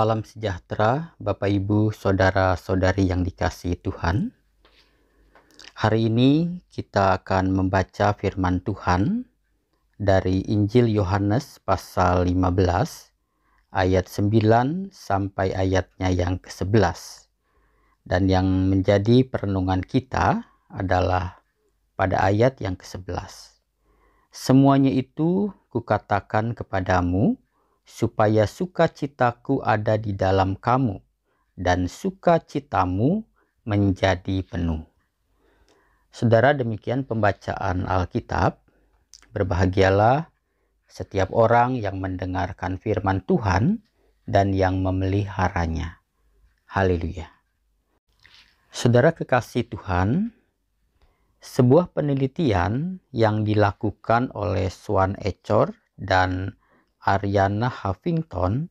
Salam sejahtera, Bapak, Ibu, saudara-saudari yang dikasihi Tuhan. Hari ini kita akan membaca firman Tuhan dari Injil Yohanes pasal 15 ayat 9 sampai ayatnya yang ke-11. Dan yang menjadi perenungan kita adalah pada ayat yang ke-11. Semuanya itu kukatakan kepadamu, supaya sukacitaku ada di dalam kamu, dan sukacitamu menjadi penuh. Saudara, demikian pembacaan Alkitab. Berbahagialah setiap orang yang mendengarkan firman Tuhan dan yang memeliharanya. Haleluya. Saudara kekasih Tuhan, sebuah penelitian yang dilakukan oleh Swan Echor dan Ariana Huffington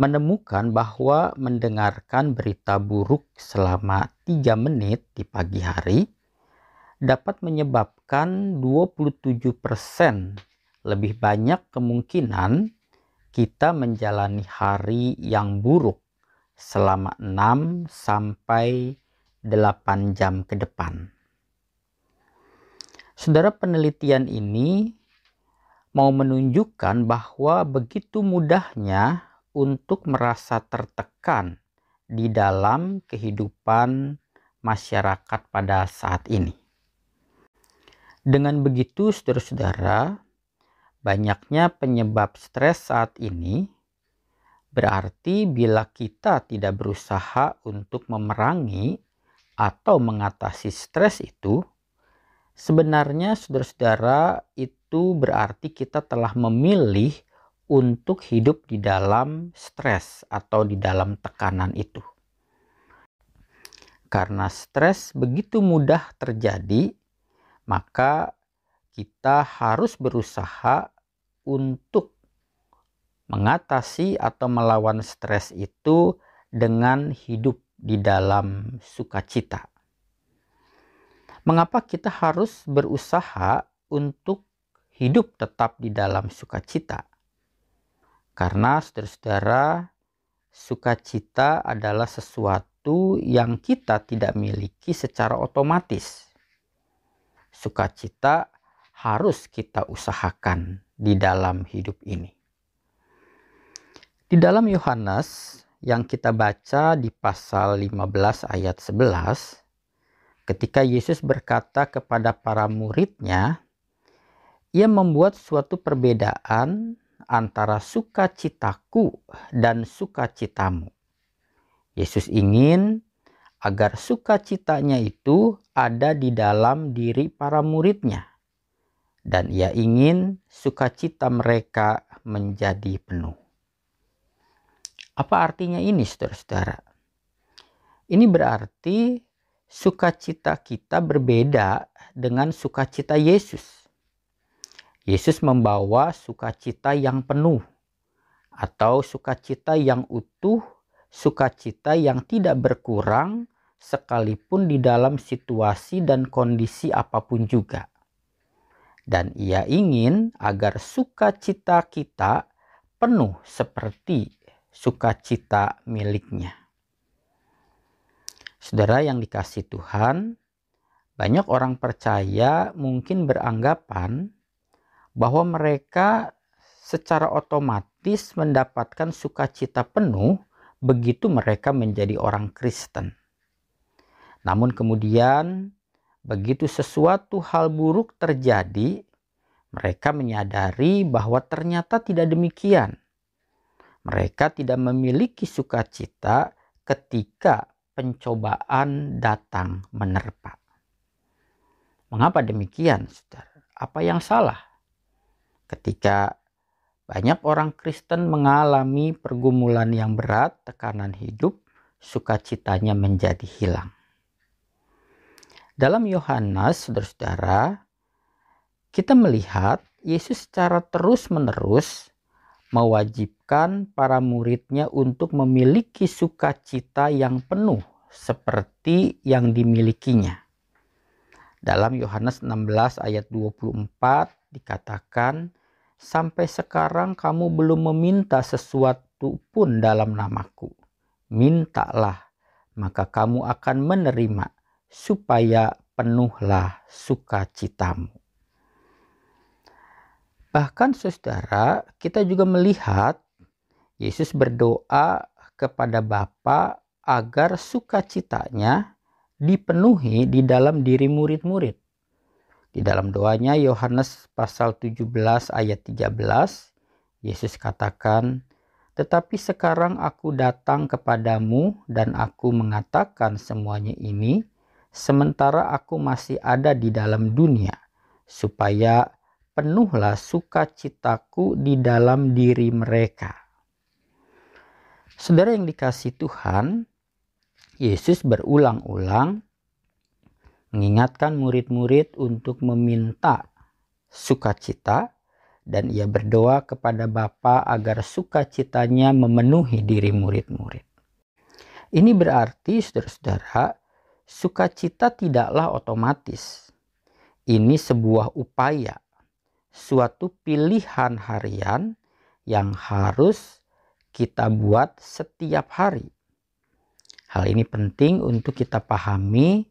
menemukan bahwa mendengarkan berita buruk selama 3 menit di pagi hari dapat menyebabkan 27% lebih banyak kemungkinan kita menjalani hari yang buruk selama 6 sampai 8 jam ke depan. Saudara penelitian ini mau menunjukkan bahwa begitu mudahnya untuk merasa tertekan di dalam kehidupan masyarakat pada saat ini. Dengan begitu, saudara-saudara, banyaknya penyebab stres saat ini berarti bila kita tidak berusaha untuk memerangi atau mengatasi stres itu, sebenarnya saudara-saudara itu itu berarti kita telah memilih untuk hidup di dalam stres atau di dalam tekanan itu. Karena stres begitu mudah terjadi, maka kita harus berusaha untuk mengatasi atau melawan stres itu dengan hidup di dalam sukacita. Mengapa kita harus berusaha untuk hidup tetap di dalam sukacita. Karena saudara-saudara, sukacita adalah sesuatu yang kita tidak miliki secara otomatis. Sukacita harus kita usahakan di dalam hidup ini. Di dalam Yohanes yang kita baca di pasal 15 ayat 11, ketika Yesus berkata kepada para muridnya, ia membuat suatu perbedaan antara sukacitaku dan sukacitamu. Yesus ingin agar sukacitanya itu ada di dalam diri para muridnya. Dan ia ingin sukacita mereka menjadi penuh. Apa artinya ini saudara-saudara? Ini berarti sukacita kita berbeda dengan sukacita Yesus. Yesus membawa sukacita yang penuh atau sukacita yang utuh, sukacita yang tidak berkurang sekalipun di dalam situasi dan kondisi apa pun juga. Dan ia ingin agar sukacita kita penuh seperti sukacita miliknya. Saudara yang dikasih Tuhan, banyak orang percaya mungkin beranggapan bahwa mereka secara otomatis mendapatkan sukacita penuh begitu mereka menjadi orang Kristen. Namun kemudian begitu sesuatu hal buruk terjadi, mereka menyadari bahwa ternyata tidak demikian. Mereka tidak memiliki sukacita ketika pencobaan datang menerpa. Mengapa demikian, saudara? Apa yang salah? Ketika banyak orang Kristen mengalami pergumulan yang berat, tekanan hidup, sukacitanya menjadi hilang. Dalam Yohanes, saudara-saudara, kita melihat Yesus secara terus-menerus mewajibkan para muridnya untuk memiliki sukacita yang penuh seperti yang dimilikinya. Dalam Yohanes 16 ayat 24 dikatakan, sampai sekarang kamu belum meminta sesuatu pun dalam namaku, mintalah, maka kamu akan menerima, supaya penuhlah sukacitamu. Bahkan saudara, kita juga melihat Yesus berdoa kepada Bapa agar sukacitanya dipenuhi di dalam diri murid-murid. Di dalam doanya Yohanes pasal 17 ayat 13, Yesus katakan, "Tetapi sekarang aku datang kepadamu dan aku mengatakan semuanya ini sementara aku masih ada di dalam dunia, supaya penuhlah sukacitaku di dalam diri mereka. Saudara yang dikasih Tuhan, Yesus berulang-ulang mengingatkan murid-murid untuk meminta sukacita dan ia berdoa kepada Bapa agar sukacitanya memenuhi diri murid-murid. Ini berarti saudara-saudara, sukacita tidaklah otomatis. Ini sebuah upaya suatu pilihan harian yang harus kita buat setiap hari. Hal ini penting untuk kita pahami,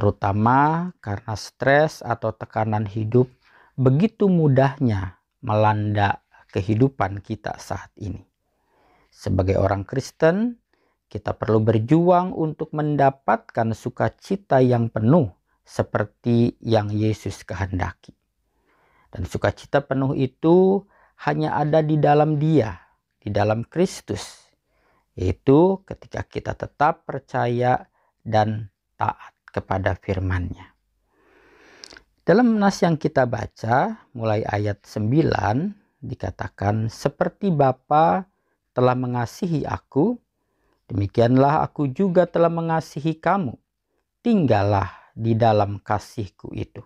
terutama karena stres atau tekanan hidup begitu mudahnya melanda kehidupan kita saat ini. Sebagai orang Kristen, kita perlu berjuang untuk mendapatkan sukacita yang penuh seperti yang Yesus kehendaki. Dan sukacita penuh itu hanya ada di dalam Dia, di dalam Kristus. Yaitu ketika kita tetap percaya dan taat kepada firman-Nya. Dalam nas yang kita baca, mulai ayat 9, dikatakan, Seperti Bapa telah mengasihi aku, demikianlah aku juga telah mengasihi kamu. Tinggallah di dalam kasihku itu.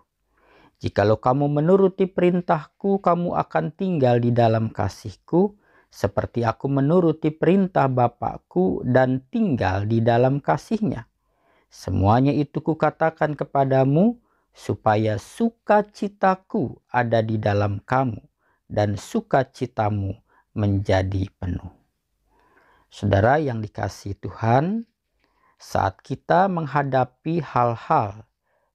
Jikalau kamu menuruti perintahku, kamu akan tinggal di dalam kasihku, seperti aku menuruti perintah Bapakku dan tinggal di dalam kasihnya. Semuanya itu kukatakan kepadamu, supaya sukacitaku ada di dalam kamu, dan sukacitamu menjadi penuh. Saudara yang dikasih Tuhan, saat kita menghadapi hal-hal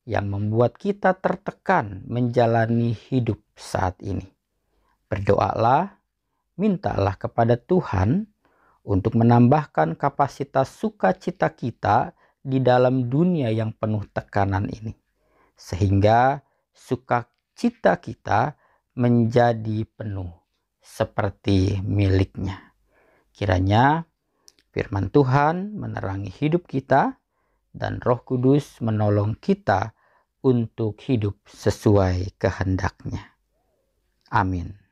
yang membuat kita tertekan menjalani hidup saat ini. Berdoalah, mintalah kepada Tuhan untuk menambahkan kapasitas sukacita kita di dalam dunia yang penuh tekanan ini. Sehingga sukacita kita menjadi penuh seperti miliknya. Kiranya firman Tuhan menerangi hidup kita dan roh kudus menolong kita untuk hidup sesuai kehendaknya. Amin.